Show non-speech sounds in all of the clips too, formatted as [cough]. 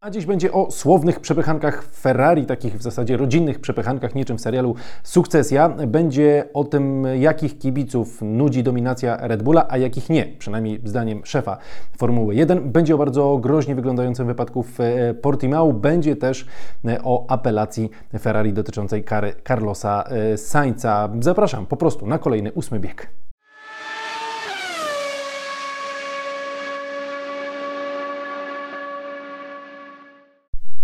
A dziś będzie o słownych przepychankach Ferrari, takich w zasadzie rodzinnych przepychankach, niczym w serialu Sukcesja. Będzie o tym, jakich kibiców nudzi dominacja Red Bulla, a jakich nie, przynajmniej zdaniem szefa Formuły 1. Będzie o bardzo groźnie wyglądającym wypadku w e, Portimao. Będzie też e, o apelacji Ferrari dotyczącej kary Carlosa e, Sainza. Zapraszam po prostu na kolejny ósmy bieg.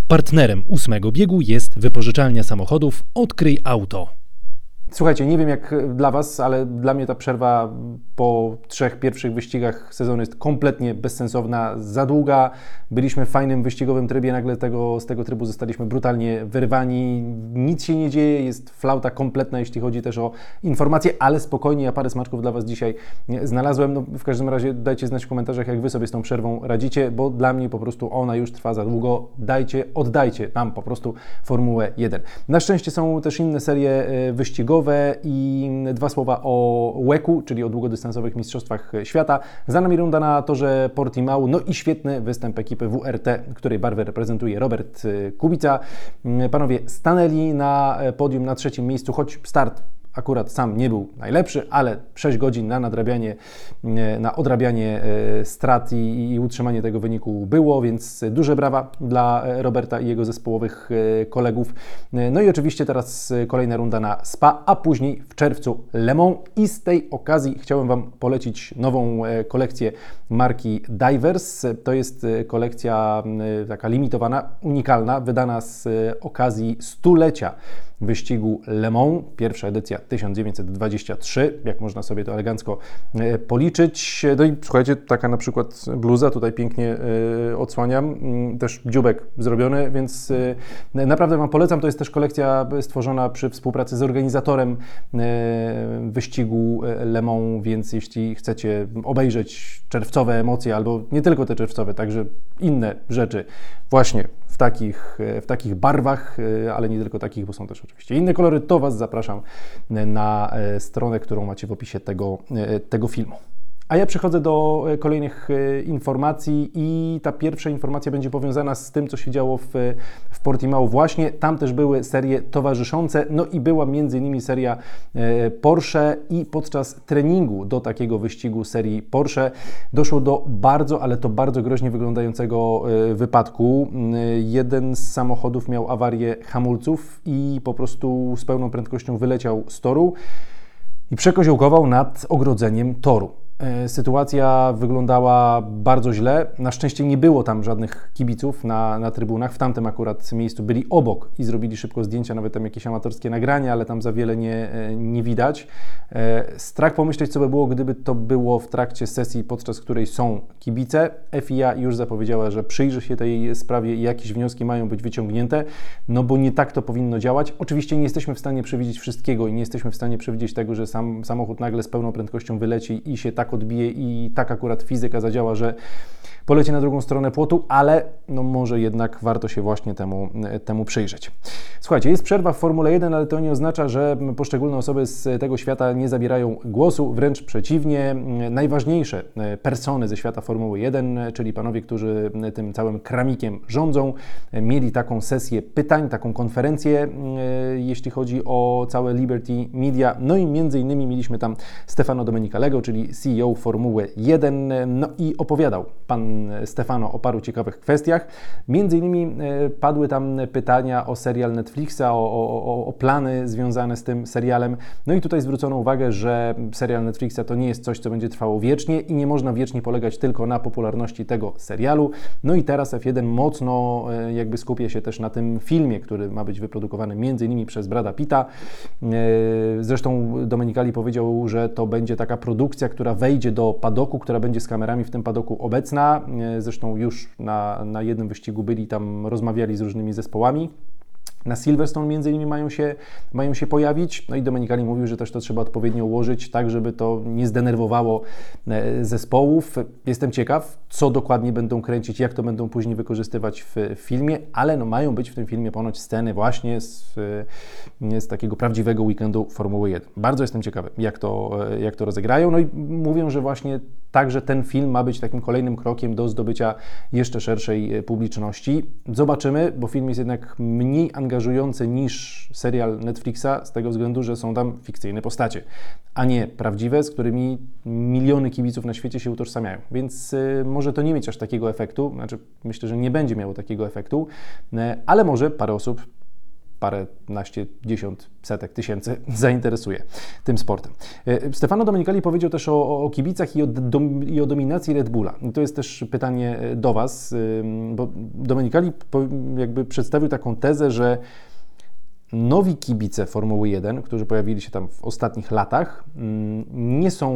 Partnerem ósmego biegu jest wypożyczalnia samochodów Odkryj Auto. Słuchajcie, nie wiem jak dla Was, ale dla mnie ta przerwa po trzech pierwszych wyścigach sezonu jest kompletnie bezsensowna, za długa. Byliśmy w fajnym wyścigowym trybie, nagle tego, z tego trybu zostaliśmy brutalnie wyrwani. Nic się nie dzieje, jest flauta kompletna, jeśli chodzi też o informacje, ale spokojnie, ja parę smaczków dla Was dzisiaj znalazłem. No, w każdym razie dajcie znać w komentarzach, jak Wy sobie z tą przerwą radzicie, bo dla mnie po prostu ona już trwa za długo. Dajcie, oddajcie nam po prostu Formułę 1. Na szczęście są też inne serie e, i dwa słowa o WEC-u, czyli o długodystansowych mistrzostwach świata. Za nami runda na torze Portimao, no i świetny występ ekipy WRT, której barwę reprezentuje Robert Kubica. Panowie stanęli na podium na trzecim miejscu, choć start akurat sam nie był najlepszy, ale 6 godzin na nadrabianie, e, na odrabianie e, strat i, i, utrzymanie tego wyniku było, więc duże brawa dla Roberta i jego zespołowych e, kolegów. No i oczywiście teraz kolejna runda na SPA, a później w czerwcu Le Mans i z tej okazji chciałem Wam polecić nową kolekcję marki Divers. To jest kolekcja taka limitowana, unikalna, wydana z okazji stulecia wyścigu Le Mans, pierwsza edycja 1923, jak można sobie to elegancko e, policzyć. No i słuchajcie, taka na przykład bluza, tutaj pięknie e, odsłaniam, mm, też dziubek zrobiony, więc e, naprawdę Wam polecam. To jest też kolekcja stworzona przy współpracy z organizatorem wyścigu Le Mans, więc jeśli chcecie obejrzeć czerwcowe emocje, albo nie tylko te czerwcowe, także inne rzeczy właśnie w takich, w takich barwach, ale nie tylko takich, bo są też oczywiście inne kolory, to Was zapraszam na e, stronę, którą macie w opisie tego, e, tego filmu. A ja przechodzę do e, kolejnych informacji i ta pierwsza informacja będzie powiązana z tym, co się działo w, w Portimao właśnie. Tam też były serie towarzyszące, no i była między innymi seria Porsche i podczas treningu do takiego wyścigu serii Porsche doszło do bardzo, ale to bardzo groźnie wyglądającego wypadku. Jeden z samochodów miał awarię hamulców i po prostu z pełną prędkością wyleciał z toru i przekoziołkował nad ogrodzeniem toru. E, sytuacja wyglądała bardzo źle. Na szczęście nie było tam żadnych kibiców na, na trybunach. W tamtym akurat miejscu byli obok i zrobili szybko zdjęcia, nawet tam jakieś amatorskie nagrania, ale tam za wiele nie, e, nie widać. E, strach pomyśleć, co by było, gdyby to było w trakcie sesji, podczas której są kibice. FIA już zapowiedziała, że przyjrzy się tej sprawie i jakieś wnioski mają być wyciągnięte, no bo nie tak to powinno działać. Oczywiście nie jesteśmy w stanie przewidzieć wszystkiego i nie jesteśmy w stanie przewidzieć tego, że sam samochód nagle z pełną prędkością wyleci i się tak odbije i tak akurat fizyka zadziała, że poleci na drugą stronę płotu, ale no może jednak warto się właśnie temu, temu przyjrzeć. Słuchajcie, jest przerwa w Formule 1, ale to nie oznacza, że poszczególne osoby z tego świata nie zabierają głosu, wręcz przeciwnie. Najważniejsze persony ze świata Formuły 1, czyli panowie, którzy tym całym kramikiem rządzą, mieli taką sesję pytań, taką konferencję, jeśli chodzi o całe Liberty Media. No i między innymi mieliśmy tam Stefano Domenica Lego, czyli CEO Formuły 1, no i opowiadał pan Stefano o paru ciekawych kwestiach. Między innymi e, padły tam pytania o serial Netflixa, o, o, o, plany związane z tym serialem. No i tutaj zwrócono uwagę, że serial Netflixa to nie jest coś, co będzie trwało wiecznie i nie można wiecznie polegać tylko na popularności tego serialu. No i teraz F1 mocno e, jakby skupia się też na tym filmie, który ma być wyprodukowany między innymi przez Brada Pitta. E, zresztą Domenicali powiedział, że to będzie taka produkcja, która wejdzie do padoku, która będzie z kamerami w tym padoku obecna. E, zresztą już na, na jednym wyścigu byli tam, rozmawiali z różnymi zespołami. Na Silverstone między innymi mają się, mają się pojawić. No i Domenicali mówił, że też to trzeba odpowiednio ułożyć, tak żeby to nie zdenerwowało e, zespołów. Jestem ciekaw, co dokładnie będą kręcić, jak to będą później wykorzystywać w filmie, ale no mają być w tym filmie ponoć sceny właśnie z, e, z takiego prawdziwego weekendu Formuły 1. Bardzo jestem ciekawy, jak to, e, jak to rozegrają. No i mówią, że właśnie także ten film ma być takim kolejnym krokiem do zdobycia jeszcze szerszej publiczności. Zobaczymy, bo film jest jednak mniej angażowany angażujące niż serial Netflixa z tego względu, że są tam fikcyjne postacie, a nie prawdziwe, z którymi miliony kibiców na świecie się utożsamiają. Więc y, może to nie mieć aż takiego efektu, znaczy myślę, że nie będzie miało takiego efektu, y, ale może parę osób parę naście, dziesiąt, setek tysięcy [laughs] zainteresuje tym sportem. Y, Stefano Domenicali powiedział też o, o kibicach i o, i o, dominacji Red Bulla. I to jest też pytanie do Was, bo Domenicali jakby przedstawił taką tezę, że nowi kibice Formuły 1, którzy pojawili się tam w ostatnich latach, mm, nie są,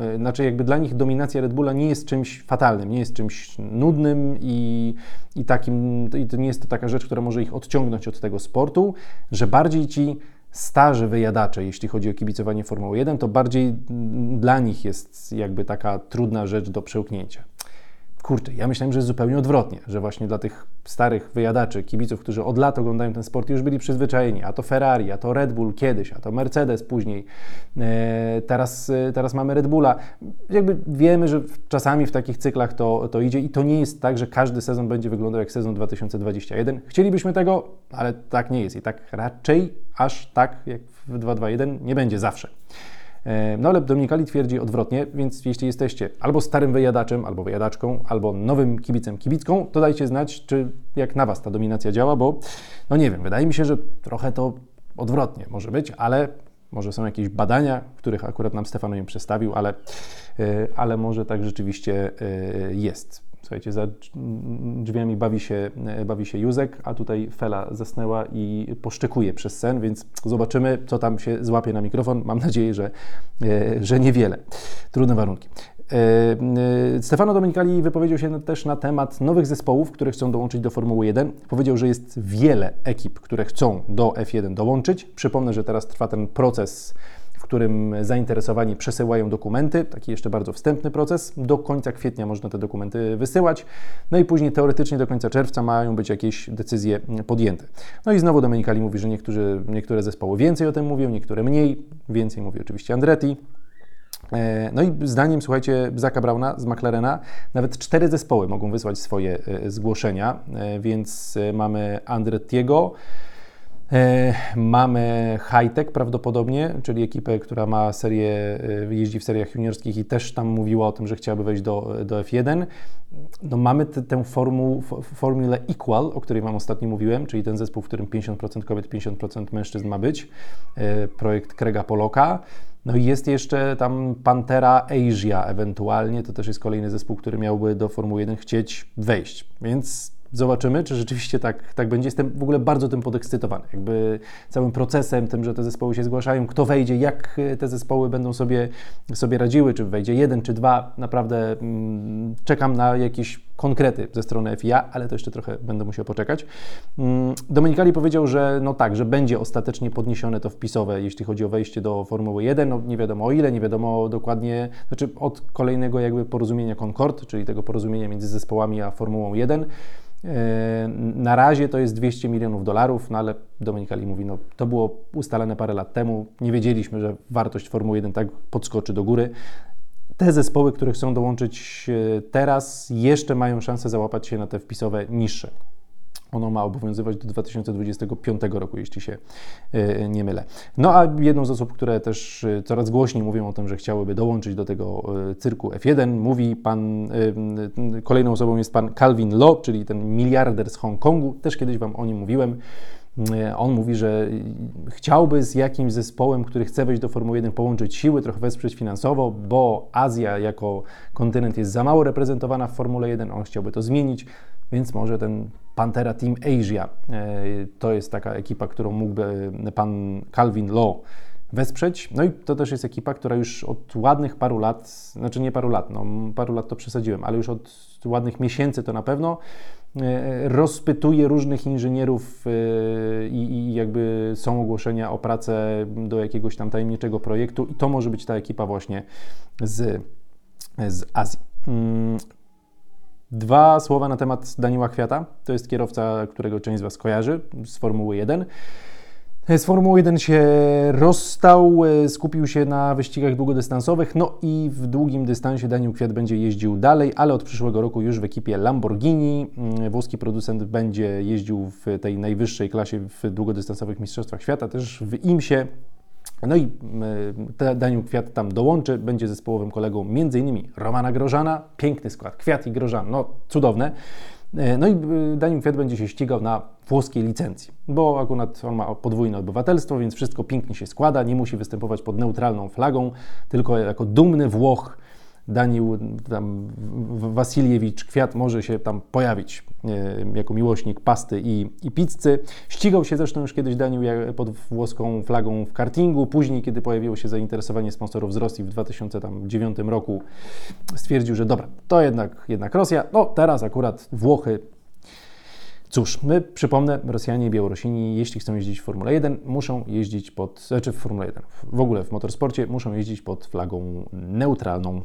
e, znaczy jakby dla nich dominacja Red Bulla nie jest czymś fatalnym, nie jest czymś nudnym i, i takim, i to nie jest to taka rzecz, która może ich odciągnąć od tego sportu, że bardziej ci starzy wyjadacze, jeśli chodzi o kibicowanie Formuły 1, to bardziej mm, dla nich jest jakby taka trudna rzecz do przełknięcia. Kurczę, ja myślałem, że jest zupełnie odwrotnie, że właśnie dla tych starych wyjadaczy, kibiców, którzy od lat oglądają ten sport, już byli przyzwyczajeni, a to Ferrari, a to Red Bull kiedyś, a to Mercedes później, e, teraz, e, teraz mamy Red Bulla. Jakby wiemy, że czasami w takich cyklach to, to idzie i to nie jest tak, że każdy sezon będzie wyglądał jak sezon 2021. Chcielibyśmy tego, ale tak nie jest i tak raczej aż tak jak w 221 nie będzie zawsze. No ale Dominikali twierdzi odwrotnie, więc jeśli jesteście albo starym wyjadaczem, albo wyjadaczką, albo nowym kibicem, kibicką, to dajcie znać, czy jak na Was ta dominacja działa, bo no nie wiem, wydaje mi się, że trochę to odwrotnie może być, ale może są jakieś badania, których akurat nam Stefano im przedstawił, ale, e, ale może tak rzeczywiście e, jest. Słuchajcie, za drzwiami bawi się, bawi się Józek, a tutaj Fela zasnęła i poszczekuje przez sen, więc zobaczymy, co tam się złapie na mikrofon. Mam nadzieję, że, e, że niewiele. Trudne warunki. E, e, Stefano Domenicali wypowiedział się też na temat nowych zespołów, które chcą dołączyć do Formuły 1. Powiedział, że jest wiele ekip, które chcą do F1 dołączyć. Przypomnę, że teraz trwa ten proces którym zainteresowani przesyłają dokumenty, taki jeszcze bardzo wstępny proces. Do końca kwietnia można te dokumenty wysyłać, no i później teoretycznie do końca czerwca mają być jakieś decyzje podjęte. No i znowu Domenicali mówi, że niektórzy, niektóre zespoły więcej o tym mówią, niektóre mniej, więcej mówi oczywiście Andretti. E, no i zdaniem, słuchajcie, Zaka Brauna z McLarena, nawet cztery zespoły mogą wysłać swoje e, zgłoszenia, e, więc mamy Andrettiego, E, mamy Hightech prawdopodobnie, czyli ekipę, która ma serię, e, jeździ w seriach juniorskich i też tam mówiła o tym, że chciałaby wejść do, do F1. No mamy t, tę formu, Equal, o której Wam ostatnio mówiłem, czyli ten zespół, w którym 50% kobiet, 50% mężczyzn ma być. E, projekt Krega Poloka. No i jest jeszcze tam Pantera Asia ewentualnie, to też jest kolejny zespół, który miałby do Formuły 1 chcieć wejść. Więc Zobaczymy, czy rzeczywiście tak, tak będzie. Jestem w ogóle bardzo tym podekscytowany. Jakby całym procesem, tym, że te zespoły się zgłaszają, kto wejdzie, jak te zespoły będą sobie, sobie radziły, czy wejdzie jeden, czy dwa. Naprawdę mm, czekam na jakieś konkrety ze strony FIA, ale to jeszcze trochę będę musiał poczekać. Mm, Dominikali powiedział, że no tak, że będzie ostatecznie podniesione to wpisowe, jeśli chodzi o wejście do Formuły 1. No nie wiadomo o ile, nie wiadomo dokładnie, znaczy od kolejnego jakby porozumienia Concord, czyli tego porozumienia między zespołami a Formułą 1. E, na razie to jest 200 milionów dolarów, no ale Dominikali mówi, no to było ustalone parę lat temu, nie wiedzieliśmy, że wartość Formuły 1 tak podskoczy do góry. Te zespoły, które chcą dołączyć e, teraz, jeszcze mają szansę załapać się na te wpisowe niższe. Ono ma obowiązywać do 2025 roku, jeśli się e, nie mylę. No a jedną z osób, które też e, coraz głośniej mówią o tym, że chciałyby dołączyć do tego cyrku F1, mówi pan, kolejną osobą jest pan Calvin Lo, czyli ten miliarder z Hongkongu. Też kiedyś Wam o nim mówiłem. On mówi, że chciałby z jakimś zespołem, który chce wejść do Formuły 1, połączyć siły, trochę wesprzeć finansowo, bo Azja jako kontynent jest za mało reprezentowana w Formule 1. On chciałby to zmienić, więc może ten Pantera Team Asia e, to jest taka ekipa, którą mógłby pan Calvin Law wesprzeć. No i to też jest ekipa, która już od ładnych paru lat, znaczy nie paru lat, no paru lat to przesadziłem, ale już od ładnych miesięcy to na pewno rozpytuje różnych inżynierów i, i, jakby są ogłoszenia o pracę do jakiegoś tam tajemniczego projektu i to może być ta ekipa właśnie z, z Azji. Mm, dwa słowa na temat Daniela Kwiata. To jest kierowca, którego część z Was kojarzy z Formuły 1. Z Formuły 1 się rozstał, e, skupił się na wyścigach długodystansowych, no i w długim dystansie Daniel Kwiat będzie jeździł dalej, ale od przyszłego roku już w ekipie Lamborghini. Mm, włoski producent będzie jeździł w tej najwyższej klasie w długodystansowych Mistrzostwach Świata, też w IMSie. No i e, Daniel Kwiat tam dołączy, będzie zespołowym kolegą m.in. Romana Grożana, piękny skład, Kwiat i Grożan, no cudowne. E, no i e, Daniel Kwiat będzie się ścigał na włoskiej licencji, bo akurat on ma podwójne obywatelstwo, więc wszystko pięknie się składa, nie musi występować pod neutralną flagą, tylko jako dumny Włoch Daniel tam, Wasiliewicz Kwiat może się tam pojawić e, jako miłośnik pasty i, i pizzy. Ścigał się zresztą już kiedyś Daniel pod włoską flagą w kartingu. Później, kiedy pojawiło się zainteresowanie sponsorów z Rosji w 2009 roku, stwierdził, że dobra, to jednak, jednak Rosja. No teraz akurat Włochy Cóż, my, przypomnę, Rosjanie i Białorusini, jeśli chcą jeździć w Formule 1, muszą jeździć pod, znaczy w Formule 1, w ogóle w motorsporcie, muszą jeździć pod flagą neutralną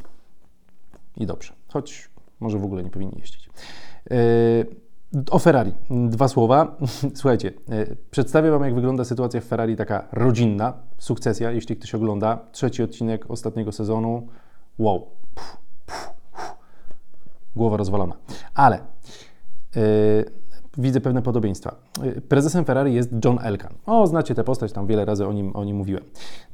i dobrze, choć może w ogóle nie powinni jeździć. E, o Ferrari. Dwa słowa. [laughs] Słuchajcie, e, przedstawię Wam, jak wygląda sytuacja w Ferrari, taka rodzinna, sukcesja, jeśli ktoś ogląda. Trzeci odcinek ostatniego sezonu. Wow. Głowa rozwalona. Ale yy, widzę pewne podobieństwa. Prezesem Ferrari jest John Elkan. O, znacie tę postać, tam wiele razy o nim, o nim mówiłem.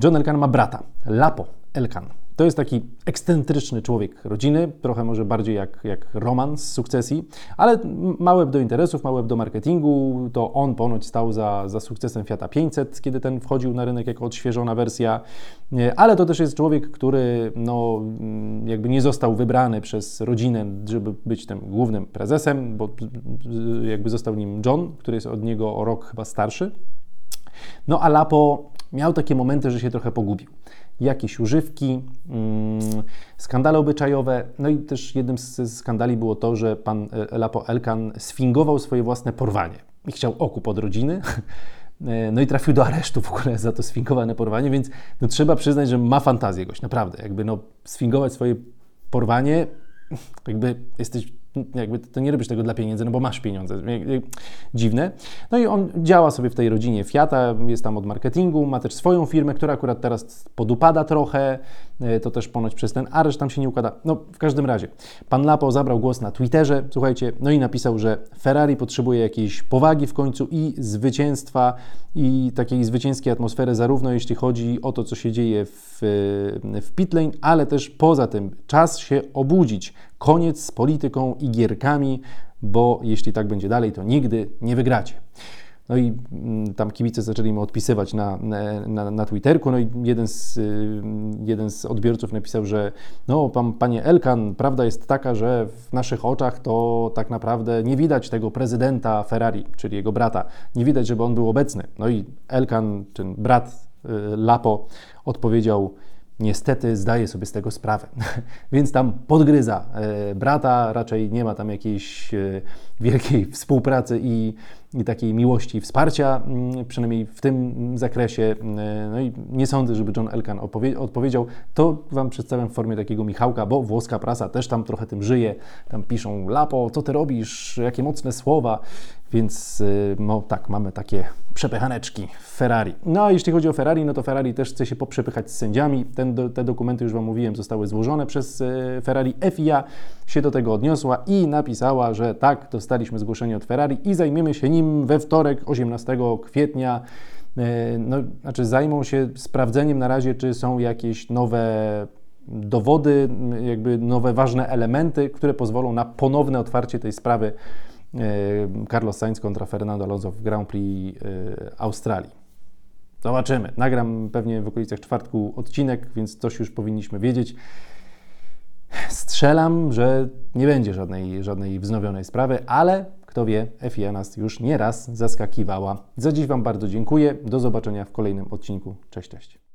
John Elkan ma brata, Lapo Elkan. To jest taki ekscentryczny człowiek rodziny, trochę może bardziej jak, jak Roman z sukcesji, ale mały do interesów, mały do marketingu. To on ponoć stał za, za sukcesem Fiata 500, kiedy ten wchodził na rynek jako odświeżona wersja. Ale to też jest człowiek, który no, jakby nie został wybrany przez rodzinę, żeby być tym głównym prezesem, bo jakby został nim John, który jest od niego o rok chyba starszy. No a Lapo miał takie momenty, że się trochę pogubił jakieś używki, mm, skandale obyczajowe. No i też jednym z skandali było to, że pan e, Lapo Elkan sfingował swoje własne porwanie i chciał okup od rodziny. [laughs] E, no i trafił do aresztu w ogóle za to sfingowane porwanie, więc no, trzeba przyznać, że ma fantazję goś, naprawdę. Jakby no, sfingować swoje porwanie, jakby jesteś jakby to nie robisz tego dla pieniędzy, no bo masz pieniądze. Dziwne. No i on działa sobie w tej rodzinie Fiata, jest tam od marketingu, ma też swoją firmę, która akurat teraz podupada trochę, e, to też ponoć przez ten areszt tam się nie układa. No w każdym razie, pan Lapo zabrał głos na Twitterze, słuchajcie, no i napisał, że Ferrari potrzebuje jakiejś powagi w końcu i zwycięstwa i takiej zwycięskiej atmosfery, zarówno jeśli chodzi o to, co się dzieje w, w pitlane, ale też poza tym czas się obudzić. Koniec z polityką i gierkami, bo jeśli tak będzie dalej, to nigdy nie wygracie. No i mm, tam kibice zaczęli mu odpisywać na, na, na Twitterku. No i jeden z, y, jeden z odbiorców napisał, że no, pan, panie Elkan, prawda jest taka, że w naszych oczach to tak naprawdę nie widać tego prezydenta Ferrari, czyli jego brata. Nie widać, żeby on był obecny. No i Elkan, ten brat y, Lapo, odpowiedział, niestety zdaje sobie z tego sprawę. [laughs] Więc tam podgryza e, brata, raczej nie ma tam jakiejś e, wielkiej współpracy i, i takiej miłości i wsparcia, mm, przynajmniej w tym zakresie. E, no i nie sądzę, żeby John Elkan odpowiedział. To Wam przedstawiam w formie takiego Michałka, bo włoska prasa też tam trochę tym żyje. Tam piszą, Lapo, co Ty robisz? Jakie mocne słowa. Więc no tak, mamy takie przepychaneczki w Ferrari. No a jeśli chodzi o Ferrari, no to Ferrari też chce się poprzepychać z sędziami. Ten, te dokumenty, już Wam mówiłem, zostały złożone przez e, Ferrari. FIA się do tego odniosła i napisała, że tak, dostaliśmy zgłoszenie od Ferrari i zajmiemy się nim we wtorek, 18 kwietnia. E, no, znaczy zajmą się sprawdzeniem na razie, czy są jakieś nowe dowody, jakby nowe ważne elementy, które pozwolą na ponowne otwarcie tej sprawy E, Carlos Sainz kontra Fernando Alonso w Grand Prix e, Australii. Zobaczymy. Nagram pewnie w okolicach czwartku odcinek, więc coś już powinniśmy wiedzieć. Strzelam, że nie będzie żadnej, żadnej wznowionej sprawy, ale kto wie, FIA nas już nieraz zaskakiwała. Za dziś Wam bardzo dziękuję. Do zobaczenia w kolejnym odcinku. Cześć, cześć.